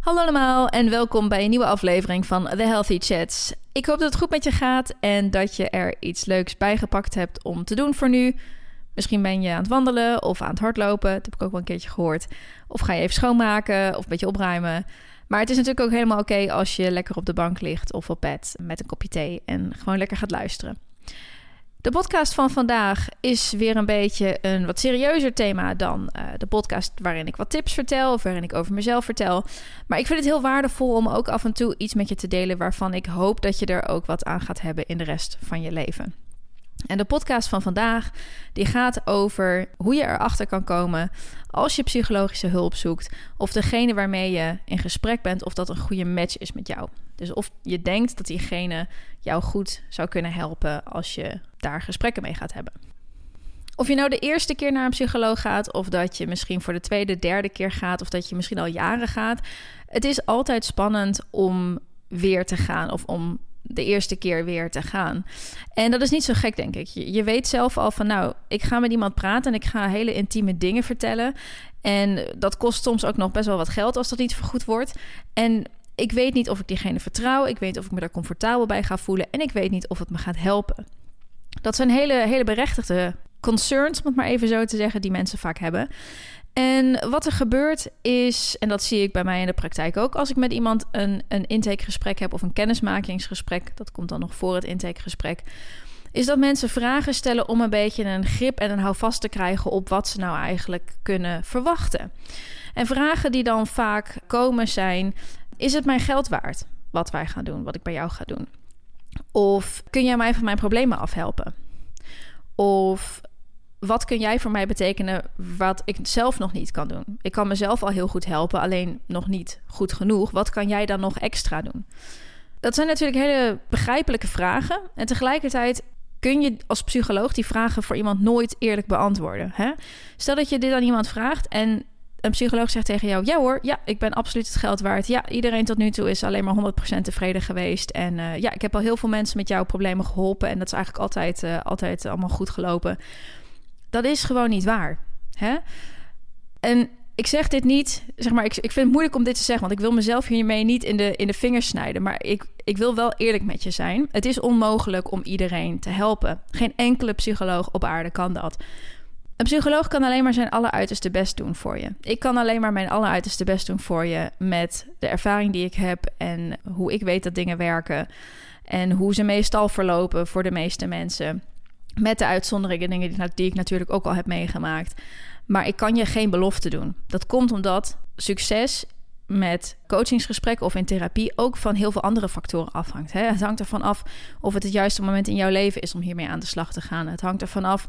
Hallo allemaal en welkom bij een nieuwe aflevering van The Healthy Chats. Ik hoop dat het goed met je gaat en dat je er iets leuks bijgepakt hebt om te doen voor nu. Misschien ben je aan het wandelen of aan het hardlopen, dat heb ik ook wel een keertje gehoord. Of ga je even schoonmaken of een beetje opruimen. Maar het is natuurlijk ook helemaal oké als je lekker op de bank ligt of op bed met een kopje thee en gewoon lekker gaat luisteren. De podcast van vandaag is weer een beetje een wat serieuzer thema dan uh, de podcast waarin ik wat tips vertel of waarin ik over mezelf vertel. Maar ik vind het heel waardevol om ook af en toe iets met je te delen waarvan ik hoop dat je er ook wat aan gaat hebben in de rest van je leven. En de podcast van vandaag die gaat over hoe je erachter kan komen als je psychologische hulp zoekt of degene waarmee je in gesprek bent of dat een goede match is met jou. Dus of je denkt dat diegene jou goed zou kunnen helpen als je daar gesprekken mee gaat hebben. Of je nou de eerste keer naar een psycholoog gaat, of dat je misschien voor de tweede, derde keer gaat, of dat je misschien al jaren gaat. Het is altijd spannend om weer te gaan of om de eerste keer weer te gaan. En dat is niet zo gek, denk ik. Je, weet zelf al van, nou, ik ga met iemand praten en ik ga hele intieme dingen vertellen. En dat kost soms ook nog best wel wat geld als dat niet vergoed wordt. En ik weet niet of ik diegene vertrouw. Ik weet niet of ik me daar comfortabel bij ga voelen. En ik weet niet of het me gaat helpen. Dat zijn hele, hele berechtigde concerns, om het maar even zo te zeggen, die mensen vaak hebben. En wat er gebeurt is, en dat zie ik bij mij in de praktijk ook, als ik met iemand een, een intakegesprek heb of een kennismakingsgesprek, dat komt dan nog voor het intakegesprek, is dat mensen vragen stellen om een beetje een grip en een houvast te krijgen op wat ze nou eigenlijk kunnen verwachten. En vragen die dan vaak komen zijn: is het mijn geld waard wat wij gaan doen, wat ik bij jou ga doen? Of kun jij mij van mijn problemen afhelpen? Of wat kun jij voor mij betekenen wat ik zelf nog niet kan doen? Ik kan mezelf al heel goed helpen, alleen nog niet goed genoeg. Wat kan jij dan nog extra doen? Dat zijn natuurlijk hele begrijpelijke vragen. En tegelijkertijd kun je als psycholoog die vragen voor iemand nooit eerlijk beantwoorden. Hè? Stel dat je dit aan iemand vraagt en een psycholoog zegt tegen jou: Ja hoor, ja, ik ben absoluut het geld waard. Ja, iedereen tot nu toe is alleen maar 100% tevreden geweest. En uh, ja, ik heb al heel veel mensen met jouw problemen geholpen. En dat is eigenlijk altijd, uh, altijd allemaal goed gelopen. Dat is gewoon niet waar. Hè? En ik zeg dit niet, zeg maar, ik, ik vind het moeilijk om dit te zeggen, want ik wil mezelf hiermee niet in de, in de vingers snijden. Maar ik, ik wil wel eerlijk met je zijn. Het is onmogelijk om iedereen te helpen. Geen enkele psycholoog op aarde kan dat. Een psycholoog kan alleen maar zijn alleruiterste best doen voor je. Ik kan alleen maar mijn alleruiterste best doen voor je met de ervaring die ik heb en hoe ik weet dat dingen werken en hoe ze meestal verlopen voor de meeste mensen. Met de uitzonderingen, dingen die, ik natuurlijk ook al heb meegemaakt. Maar ik kan je geen belofte doen. Dat komt omdat succes met coachingsgesprekken of in therapie ook van heel veel andere factoren afhangt. Het hangt ervan af of het het juiste moment in jouw leven is om hiermee aan de slag te gaan. Het hangt ervan af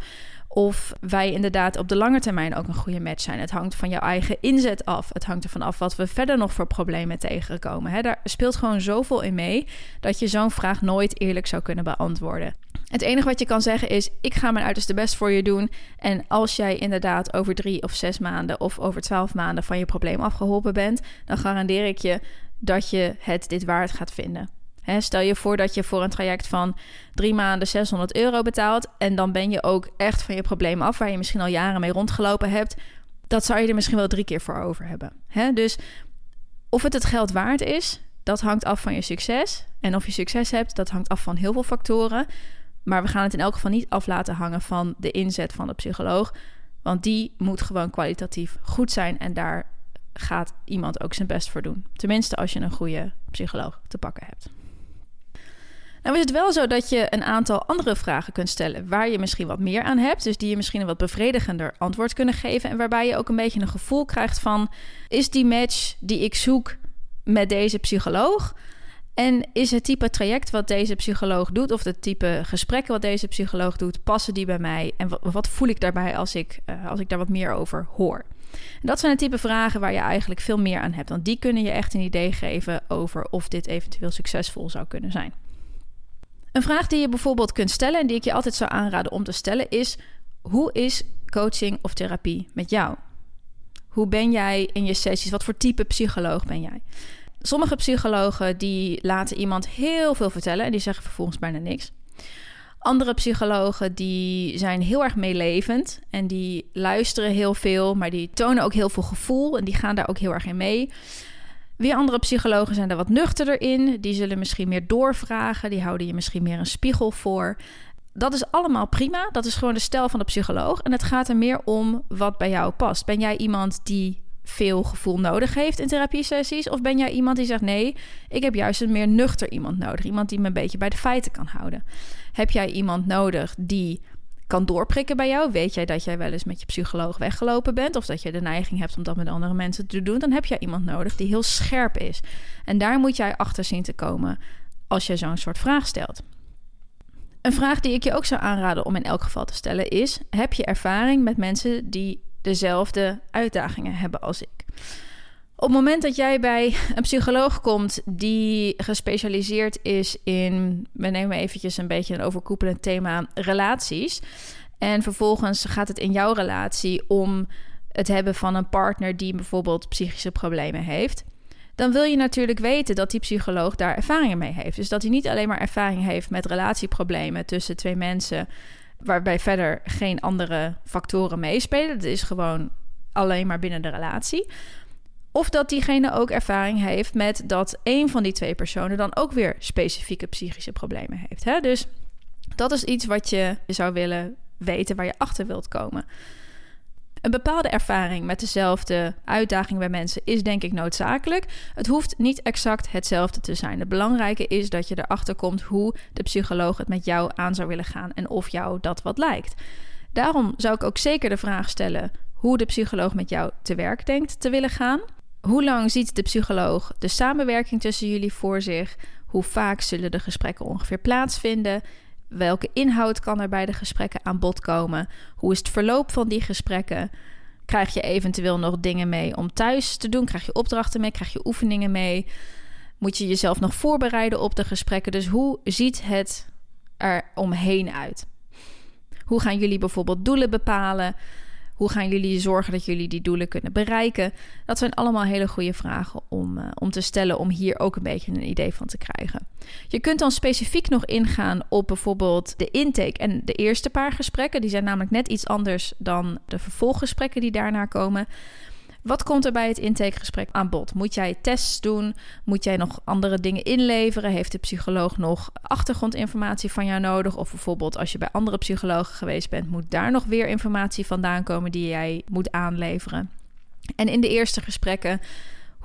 of wij inderdaad op de lange termijn ook een goede match zijn. Het hangt van jouw eigen inzet af. Het hangt ervan af wat we verder nog voor problemen tegenkomen. Daar speelt gewoon zoveel in mee dat je zo'n vraag nooit eerlijk zou kunnen beantwoorden. Het enige wat je kan zeggen is: ik ga mijn uiterste best voor je doen. En als jij inderdaad over drie of zes maanden of over twaalf maanden van je probleem afgeholpen bent, dan garandeer ik je dat je het dit waard gaat vinden. stel je voor dat je voor een traject van drie maanden 600 euro betaalt. En dan ben je ook echt van je probleem af, waar je misschien al jaren mee rondgelopen hebt. Dat zou je er misschien wel drie keer voor over hebben. dus of het het geld waard is, dat hangt af van je succes. En of je succes hebt, dat hangt af van heel veel factoren. Maar we gaan het in elk geval niet af laten hangen van de inzet van de psycholoog. Want die moet gewoon kwalitatief goed zijn. En daar gaat iemand ook zijn best voor doen. Tenminste, als je een goede psycholoog te pakken hebt. Nou is het wel zo dat je een aantal andere vragen kunt stellen waar je misschien wat meer aan hebt. Dus die je misschien een wat bevredigender antwoord kunnen geven. En waarbij je ook een beetje een gevoel krijgt van: is die match die ik zoek met deze psycholoog? En is het type traject wat deze psycholoog doet, of het type gesprekken wat deze psycholoog doet, passen die bij mij? En wat, voel ik daarbij als ik, uh, als ik daar wat meer over hoor? En dat zijn de type vragen waar je eigenlijk veel meer aan hebt. Want die kunnen je echt een idee geven over of dit eventueel succesvol zou kunnen zijn. Een vraag die je bijvoorbeeld kunt stellen en die ik je altijd zou aanraden om te stellen is: hoe is coaching of therapie met jou? Hoe ben jij in je sessies? Wat voor type psycholoog ben jij? Sommige psychologen die laten iemand heel veel vertellen en die zeggen vervolgens bijna niks. Andere psychologen die zijn heel erg meelevend en die luisteren heel veel, maar die tonen ook heel veel gevoel en die gaan daar ook heel erg in mee. Weer andere psychologen zijn er wat nuchterder in. Die zullen misschien meer doorvragen. Die houden je misschien meer een spiegel voor. Dat is allemaal prima. Dat is gewoon de stijl van de psycholoog. En het gaat er meer om wat bij jou past. Ben jij iemand die veel gevoel nodig heeft in therapiesessies? Of ben jij iemand die zegt: nee, ik heb juist een meer nuchter iemand nodig. Iemand die me een beetje bij de feiten kan houden. Heb jij iemand nodig die kan doorprikken bij jou? Weet jij dat jij wel eens met je psycholoog weggelopen bent? Of dat je de neiging hebt om dat met andere mensen te doen? Dan heb jij iemand nodig die heel scherp is. En daar moet jij achter zien te komen als je zo'n soort vraag stelt. Een vraag die ik je ook zou aanraden om in elk geval te stellen is: heb je ervaring met mensen die dezelfde uitdagingen hebben als ik? Op het moment dat jij bij een psycholoog komt die gespecialiseerd is in, we nemen eventjes een beetje een overkoepelend thema, relaties. En vervolgens gaat het in jouw relatie om het hebben van een partner die bijvoorbeeld psychische problemen heeft. Dan wil je natuurlijk weten dat die psycholoog daar ervaringen mee heeft. Dus dat hij niet alleen maar ervaring heeft met relatieproblemen tussen twee mensen, waarbij verder geen andere factoren meespelen. Het is gewoon alleen maar binnen de relatie. Of dat diegene ook ervaring heeft met dat een van die twee personen dan ook weer specifieke psychische problemen heeft. Hè? Dus dat is iets wat je zou willen weten, waar je achter wilt komen. Een bepaalde ervaring met dezelfde uitdaging bij mensen is denk ik noodzakelijk. Het hoeft niet exact hetzelfde te zijn. Het belangrijke is dat je erachter komt hoe de psycholoog het met jou aan zou willen gaan en of jou dat wat lijkt. Daarom zou ik ook zeker de vraag stellen hoe de psycholoog met jou te werk denkt te willen gaan. Hoe lang ziet de psycholoog de samenwerking tussen jullie voor zich? Hoe vaak zullen de gesprekken ongeveer plaatsvinden? Welke inhoud kan er bij de gesprekken aan bod komen? Hoe is het verloop van die gesprekken? Krijg je eventueel nog dingen mee om thuis te doen? Krijg je opdrachten mee? Krijg je oefeningen mee? Moet je jezelf nog voorbereiden op de gesprekken? Dus hoe ziet het er omheen uit? Hoe gaan jullie bijvoorbeeld doelen bepalen? Hoe gaan jullie zorgen dat jullie die doelen kunnen bereiken? Dat zijn allemaal hele goede vragen om, uh, om te stellen, om hier ook een beetje een idee van te krijgen. Je kunt dan specifiek nog ingaan op bijvoorbeeld de intake en de eerste paar gesprekken. Die zijn namelijk net iets anders dan de vervolggesprekken die daarna komen. Wat komt er bij het intakegesprek aan bod? Moet jij tests doen? Moet jij nog andere dingen inleveren? Heeft de psycholoog nog achtergrondinformatie van jou nodig? Of bijvoorbeeld als je bij andere psychologen geweest bent, moet daar nog weer informatie vandaan komen die jij moet aanleveren? En in de eerste gesprekken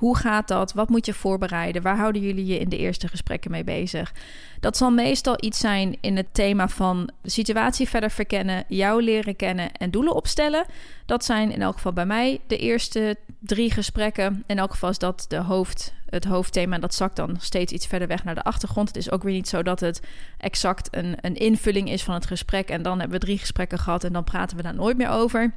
hoe gaat dat? Wat moet je voorbereiden? Waar houden jullie je in de eerste gesprekken mee bezig? Dat zal meestal iets zijn in het thema van de situatie verder verkennen, jou leren kennen en doelen opstellen. Dat zijn in elk geval bij mij de eerste drie gesprekken. In elk geval is dat de hoofd, het hoofdthema. Dat zakt dan steeds iets verder weg naar de achtergrond. Het is ook weer niet zo dat het exact een, een invulling is van het gesprek. En dan hebben we drie gesprekken gehad en dan praten we daar nooit meer over.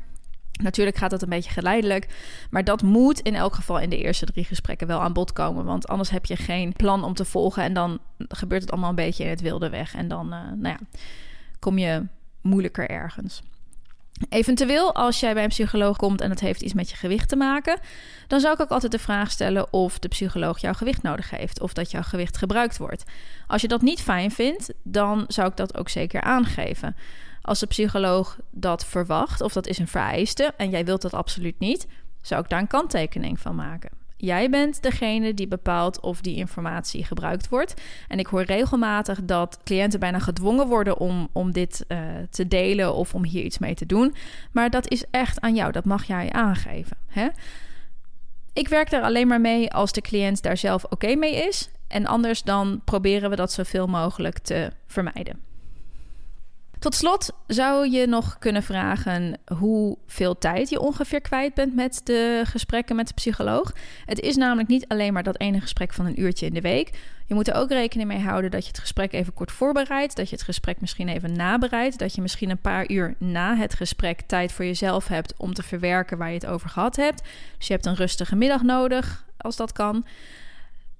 Natuurlijk gaat dat een beetje geleidelijk, maar dat moet in elk geval in de eerste drie gesprekken wel aan bod komen, want anders heb je geen plan om te volgen en dan gebeurt het allemaal een beetje in het wilde weg en dan, uh, nou ja, kom je moeilijker ergens. Eventueel, als jij bij een psycholoog komt en het heeft iets met je gewicht te maken, dan zou ik ook altijd de vraag stellen of de psycholoog jouw gewicht nodig heeft of dat jouw gewicht gebruikt wordt. Als je dat niet fijn vindt, dan zou ik dat ook zeker aangeven. Als de psycholoog dat verwacht, of dat is een vereiste, en jij wilt dat absoluut niet, zou ik daar een kanttekening van maken. Jij bent degene die bepaalt of die informatie gebruikt wordt. En ik hoor regelmatig dat cliënten bijna gedwongen worden om, om dit uh, te delen of om hier iets mee te doen. Maar dat is echt aan jou. Dat mag jij aangeven. Hè? Ik werk er alleen maar mee als de cliënt daar zelf oké mee is. En anders dan proberen we dat zoveel mogelijk te vermijden. Tot slot zou je nog kunnen vragen hoeveel tijd je ongeveer kwijt bent met de gesprekken met de psycholoog. Het is namelijk niet alleen maar dat ene gesprek van een uurtje in de week. Je moet er ook rekening mee houden dat je het gesprek even kort voorbereidt, dat je het gesprek misschien even nabereidt, dat je misschien een paar uur na het gesprek tijd voor jezelf hebt om te verwerken waar je het over gehad hebt. Dus je hebt een rustige middag nodig als dat kan.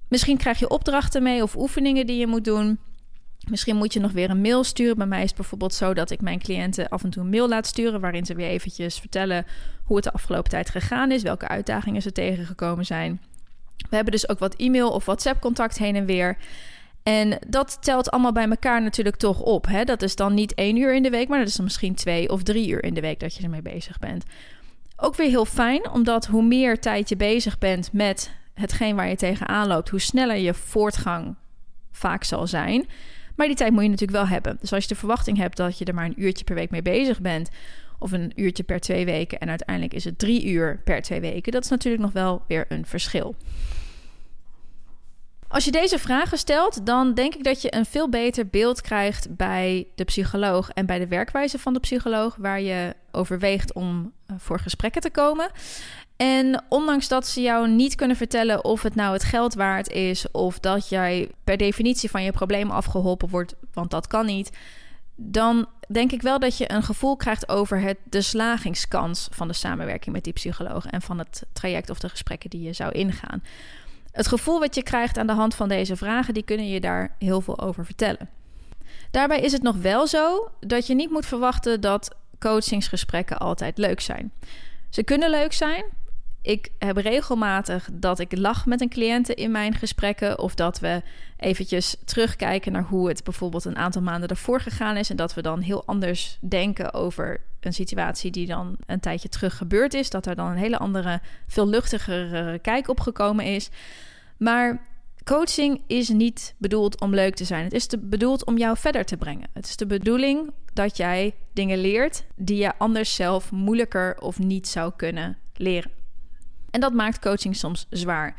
Misschien krijg je opdrachten mee of oefeningen die je moet doen. Misschien moet je nog weer een mail sturen. Bij mij is het bijvoorbeeld zo dat ik mijn cliënten af en toe een mail laat sturen. waarin ze weer eventjes vertellen hoe het de afgelopen tijd gegaan is. welke uitdagingen ze tegengekomen zijn. We hebben dus ook wat e-mail of WhatsApp-contact heen en weer. En dat telt allemaal bij elkaar natuurlijk toch op. Hè? Dat is dan niet één uur in de week, maar dat is dan misschien twee of drie uur in de week dat je ermee bezig bent. Ook weer heel fijn, omdat hoe meer tijd je bezig bent met hetgeen waar je tegenaan loopt, hoe sneller je voortgang vaak zal zijn. Maar die tijd moet je natuurlijk wel hebben. Dus als je de verwachting hebt dat je er maar een uurtje per week mee bezig bent, of een uurtje per twee weken en uiteindelijk is het drie uur per twee weken, dat is natuurlijk nog wel weer een verschil. Als je deze vragen stelt, dan denk ik dat je een veel beter beeld krijgt bij de psycholoog en bij de werkwijze van de psycholoog, waar je overweegt om eh, voor gesprekken te komen. En ondanks dat ze jou niet kunnen vertellen of het nou het geld waard is, of dat jij per definitie van je probleem afgeholpen wordt, want dat kan niet, dan denk ik wel dat je een gevoel krijgt over het, de slagingskans van de samenwerking met die psycholoog en van het traject of de gesprekken die je zou ingaan. Het gevoel wat je krijgt aan de hand van deze vragen, die kunnen je daar heel veel over vertellen. Daarbij is het nog wel zo dat je niet moet verwachten dat coachingsgesprekken altijd leuk zijn. Ze kunnen leuk zijn, ik heb regelmatig dat ik lach met een cliënte in mijn gesprekken. Of dat we eventjes terugkijken naar hoe het bijvoorbeeld een aantal maanden ervoor gegaan is. En dat we dan heel anders denken over een situatie die dan een tijdje terug gebeurd is. Dat er dan een hele andere, veel luchtigere kijk op gekomen is. Maar coaching is niet bedoeld om leuk te zijn. Het is bedoeld om jou verder te brengen. Het is de bedoeling dat jij dingen leert die je anders zelf moeilijker of niet zou kunnen leren. En dat maakt coaching soms zwaar.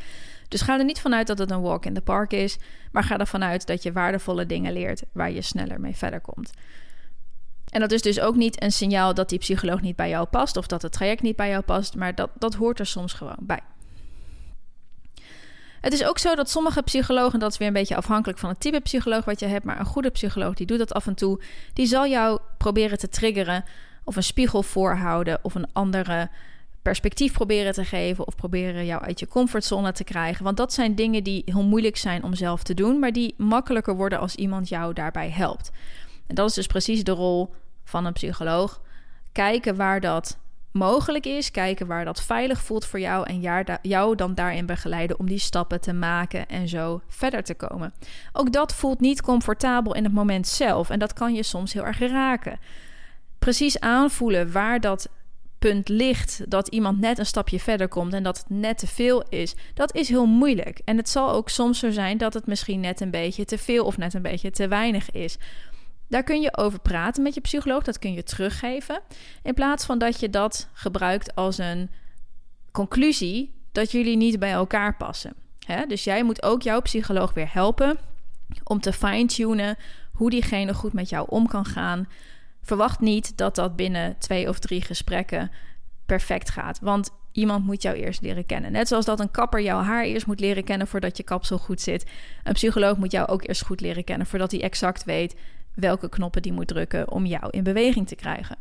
Dus ga er niet vanuit dat het een walk in the park is, maar ga ervan uit dat je waardevolle dingen leert waar je sneller mee verder komt. En dat is dus ook niet een signaal dat die psycholoog niet bij jou past of dat het traject niet bij jou past, maar dat, dat hoort er soms gewoon bij. Het is ook zo dat sommige psychologen, dat is weer een beetje afhankelijk van het type psycholoog wat je hebt, maar een goede psycholoog die doet dat af en toe, die zal jou proberen te triggeren of een spiegel voorhouden of een andere perspectief proberen te geven of proberen jou uit je comfortzone te krijgen. Want dat zijn dingen die heel moeilijk zijn om zelf te doen, maar die makkelijker worden als iemand jou daarbij helpt. En dat is dus precies de rol van een psycholoog. Kijken waar dat mogelijk is, kijken waar dat veilig voelt voor jou en jou dan daarin begeleiden om die stappen te maken en zo verder te komen. Ook dat voelt niet comfortabel in het moment zelf en dat kan je soms heel erg raken. Precies aanvoelen waar dat punt ligt dat iemand net een stapje verder komt en dat het net te veel is, dat is heel moeilijk. En het zal ook soms zo zijn dat het misschien net een beetje te veel of net een beetje te weinig is. Daar kun je over praten met je psycholoog, dat kun je teruggeven. In plaats van dat je dat gebruikt als een conclusie dat jullie niet bij elkaar passen. Dus jij moet ook jouw psycholoog weer helpen om te fine-tunen hoe diegene goed met jou om kan gaan, verwacht niet dat dat binnen twee of drie gesprekken perfect gaat. Want iemand moet jou eerst leren kennen. Net zoals dat een kapper jouw haar eerst moet leren kennen voordat je kapsel goed zit. Een psycholoog moet jou ook eerst goed leren kennen voordat hij exact weet welke knoppen die moet drukken om jou in beweging te krijgen.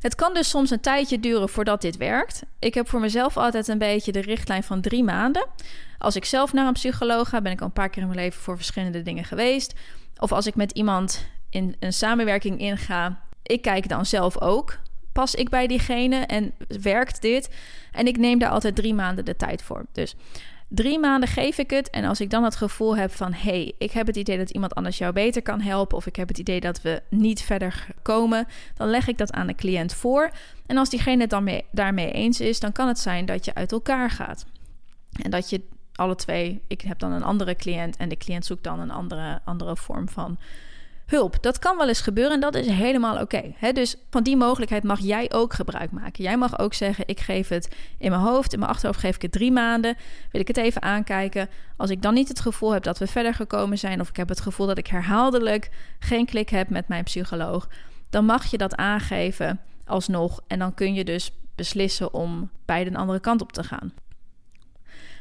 Het kan dus soms een tijdje duren voordat dit werkt. Ik heb voor mezelf altijd een beetje de richtlijn van drie maanden. Als ik zelf naar een psycholoog ga, ben ik al een paar keer in mijn leven voor verschillende dingen geweest. Of als ik met iemand in een samenwerking inga, ik kijk dan zelf ook. Pas ik bij diegene en werkt dit? En ik neem daar altijd drie maanden de tijd voor. Dus drie maanden geef ik het. En als ik dan het gevoel heb van: hey, ik heb het idee dat iemand anders jou beter kan helpen. Of ik heb het idee dat we niet verder komen. Dan leg ik dat aan de cliënt voor. En als diegene dan mee, daarmee eens is, dan kan het zijn dat je uit elkaar gaat. En dat je alle twee, ik heb dan een andere cliënt en de cliënt zoekt dan een andere, andere vorm van hulp. Dat kan wel eens gebeuren en dat is helemaal oké. Dus van die mogelijkheid mag jij ook gebruik maken. Jij mag ook zeggen: ik geef het in mijn hoofd, in mijn achterhoofd geef ik het drie maanden. Wil ik het even aankijken. Als ik dan niet het gevoel heb dat we verder gekomen zijn, of ik heb het gevoel dat ik herhaaldelijk geen klik heb met mijn psycholoog, dan mag je dat aangeven alsnog. En dan kun je dus beslissen om bij de andere kant op te gaan.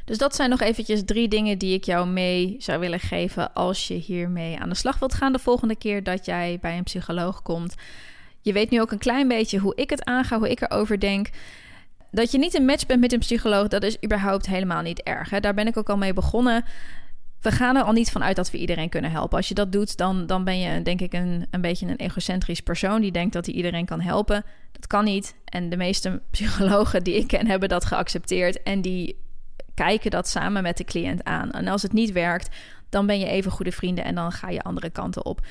Dus dat zijn nog eventjes drie dingen die ik jou mee zou willen geven als je hiermee aan de slag wilt gaan de volgende keer dat jij bij een psycholoog komt. Je weet nu ook een klein beetje hoe ik het aanga, hoe ik erover denk. Dat je niet een match bent met een psycholoog, dat is überhaupt helemaal niet erg. Hè? Daar ben ik ook al mee begonnen. We gaan er al niet van uit dat we iedereen kunnen helpen. Als je dat doet, dan, dan ben je denk ik een, een beetje een egocentrisch persoon die denkt dat hij iedereen kan helpen. Dat kan niet. En de meeste psychologen die ik ken hebben dat geaccepteerd. En die kijken dat samen met de cliënt aan. En als het niet werkt, dan ben je even goede vrienden en dan ga je andere kanten op.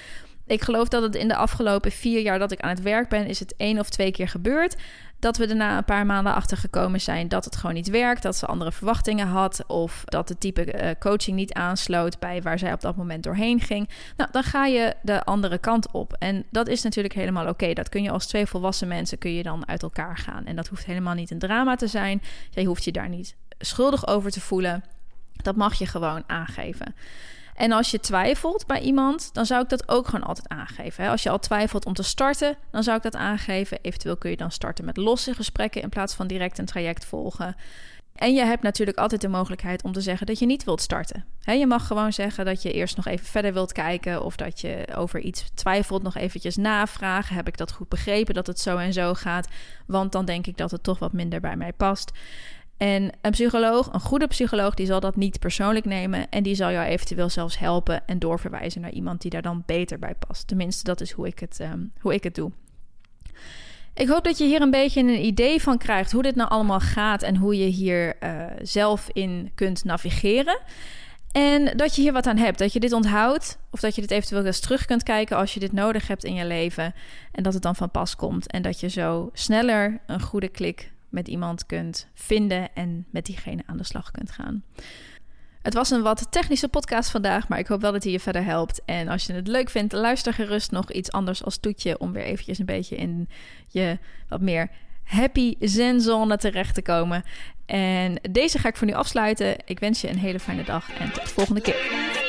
Ik geloof dat het in de afgelopen vier jaar dat ik aan het werk ben, is het één of twee keer gebeurd. Dat we daarna een paar maanden achter gekomen zijn dat het gewoon niet werkt. Dat ze andere verwachtingen had. Of dat de type uh, coaching niet aansloot bij waar zij op dat moment doorheen ging. Nou, dan ga je de andere kant op. En dat is natuurlijk helemaal oké. Dat kun je als twee volwassen mensen kun je dan uit elkaar gaan. En dat hoeft helemaal niet een drama te zijn. Je hoeft je daar niet schuldig over te voelen. Dat mag je gewoon aangeven. En als je twijfelt bij iemand, dan zou ik dat ook gewoon altijd aangeven. Als je al twijfelt om te starten, dan zou ik dat aangeven. Eventueel kun je dan starten met losse gesprekken in plaats van direct een traject volgen. En je hebt natuurlijk altijd de mogelijkheid om te zeggen dat je niet wilt starten. je mag gewoon zeggen dat je eerst nog even verder wilt kijken of dat je over iets twijfelt, nog eventjes navragen. Heb ik dat goed begrepen dat het zo en zo gaat? Want dan denk ik dat het toch wat minder bij mij past. En een psycholoog, een goede psycholoog, die zal dat niet persoonlijk nemen. En die zal jou eventueel zelfs helpen en doorverwijzen naar iemand die daar dan beter bij past. Tenminste, dat is hoe ik het, um, hoe ik het doe. Ik hoop dat je hier een beetje een idee van krijgt hoe dit nou allemaal gaat en hoe je hier uh, zelf in kunt navigeren. En dat je hier wat aan hebt, dat je dit onthoudt of dat je dit eventueel eens terug kunt kijken als je dit nodig hebt in je leven en dat het dan van pas komt en dat je zo sneller een goede klik met iemand kunt vinden en met diegene aan de slag kunt gaan. Het was een wat technische podcast vandaag, maar ik hoop wel dat hij je verder helpt. En als je het leuk vindt, luister gerust nog iets anders als toetje om weer eventjes een beetje in je wat meer happy zenzone terecht te komen. En deze ga ik voor nu afsluiten. Ik wens je een hele fijne dag en tot de volgende keer.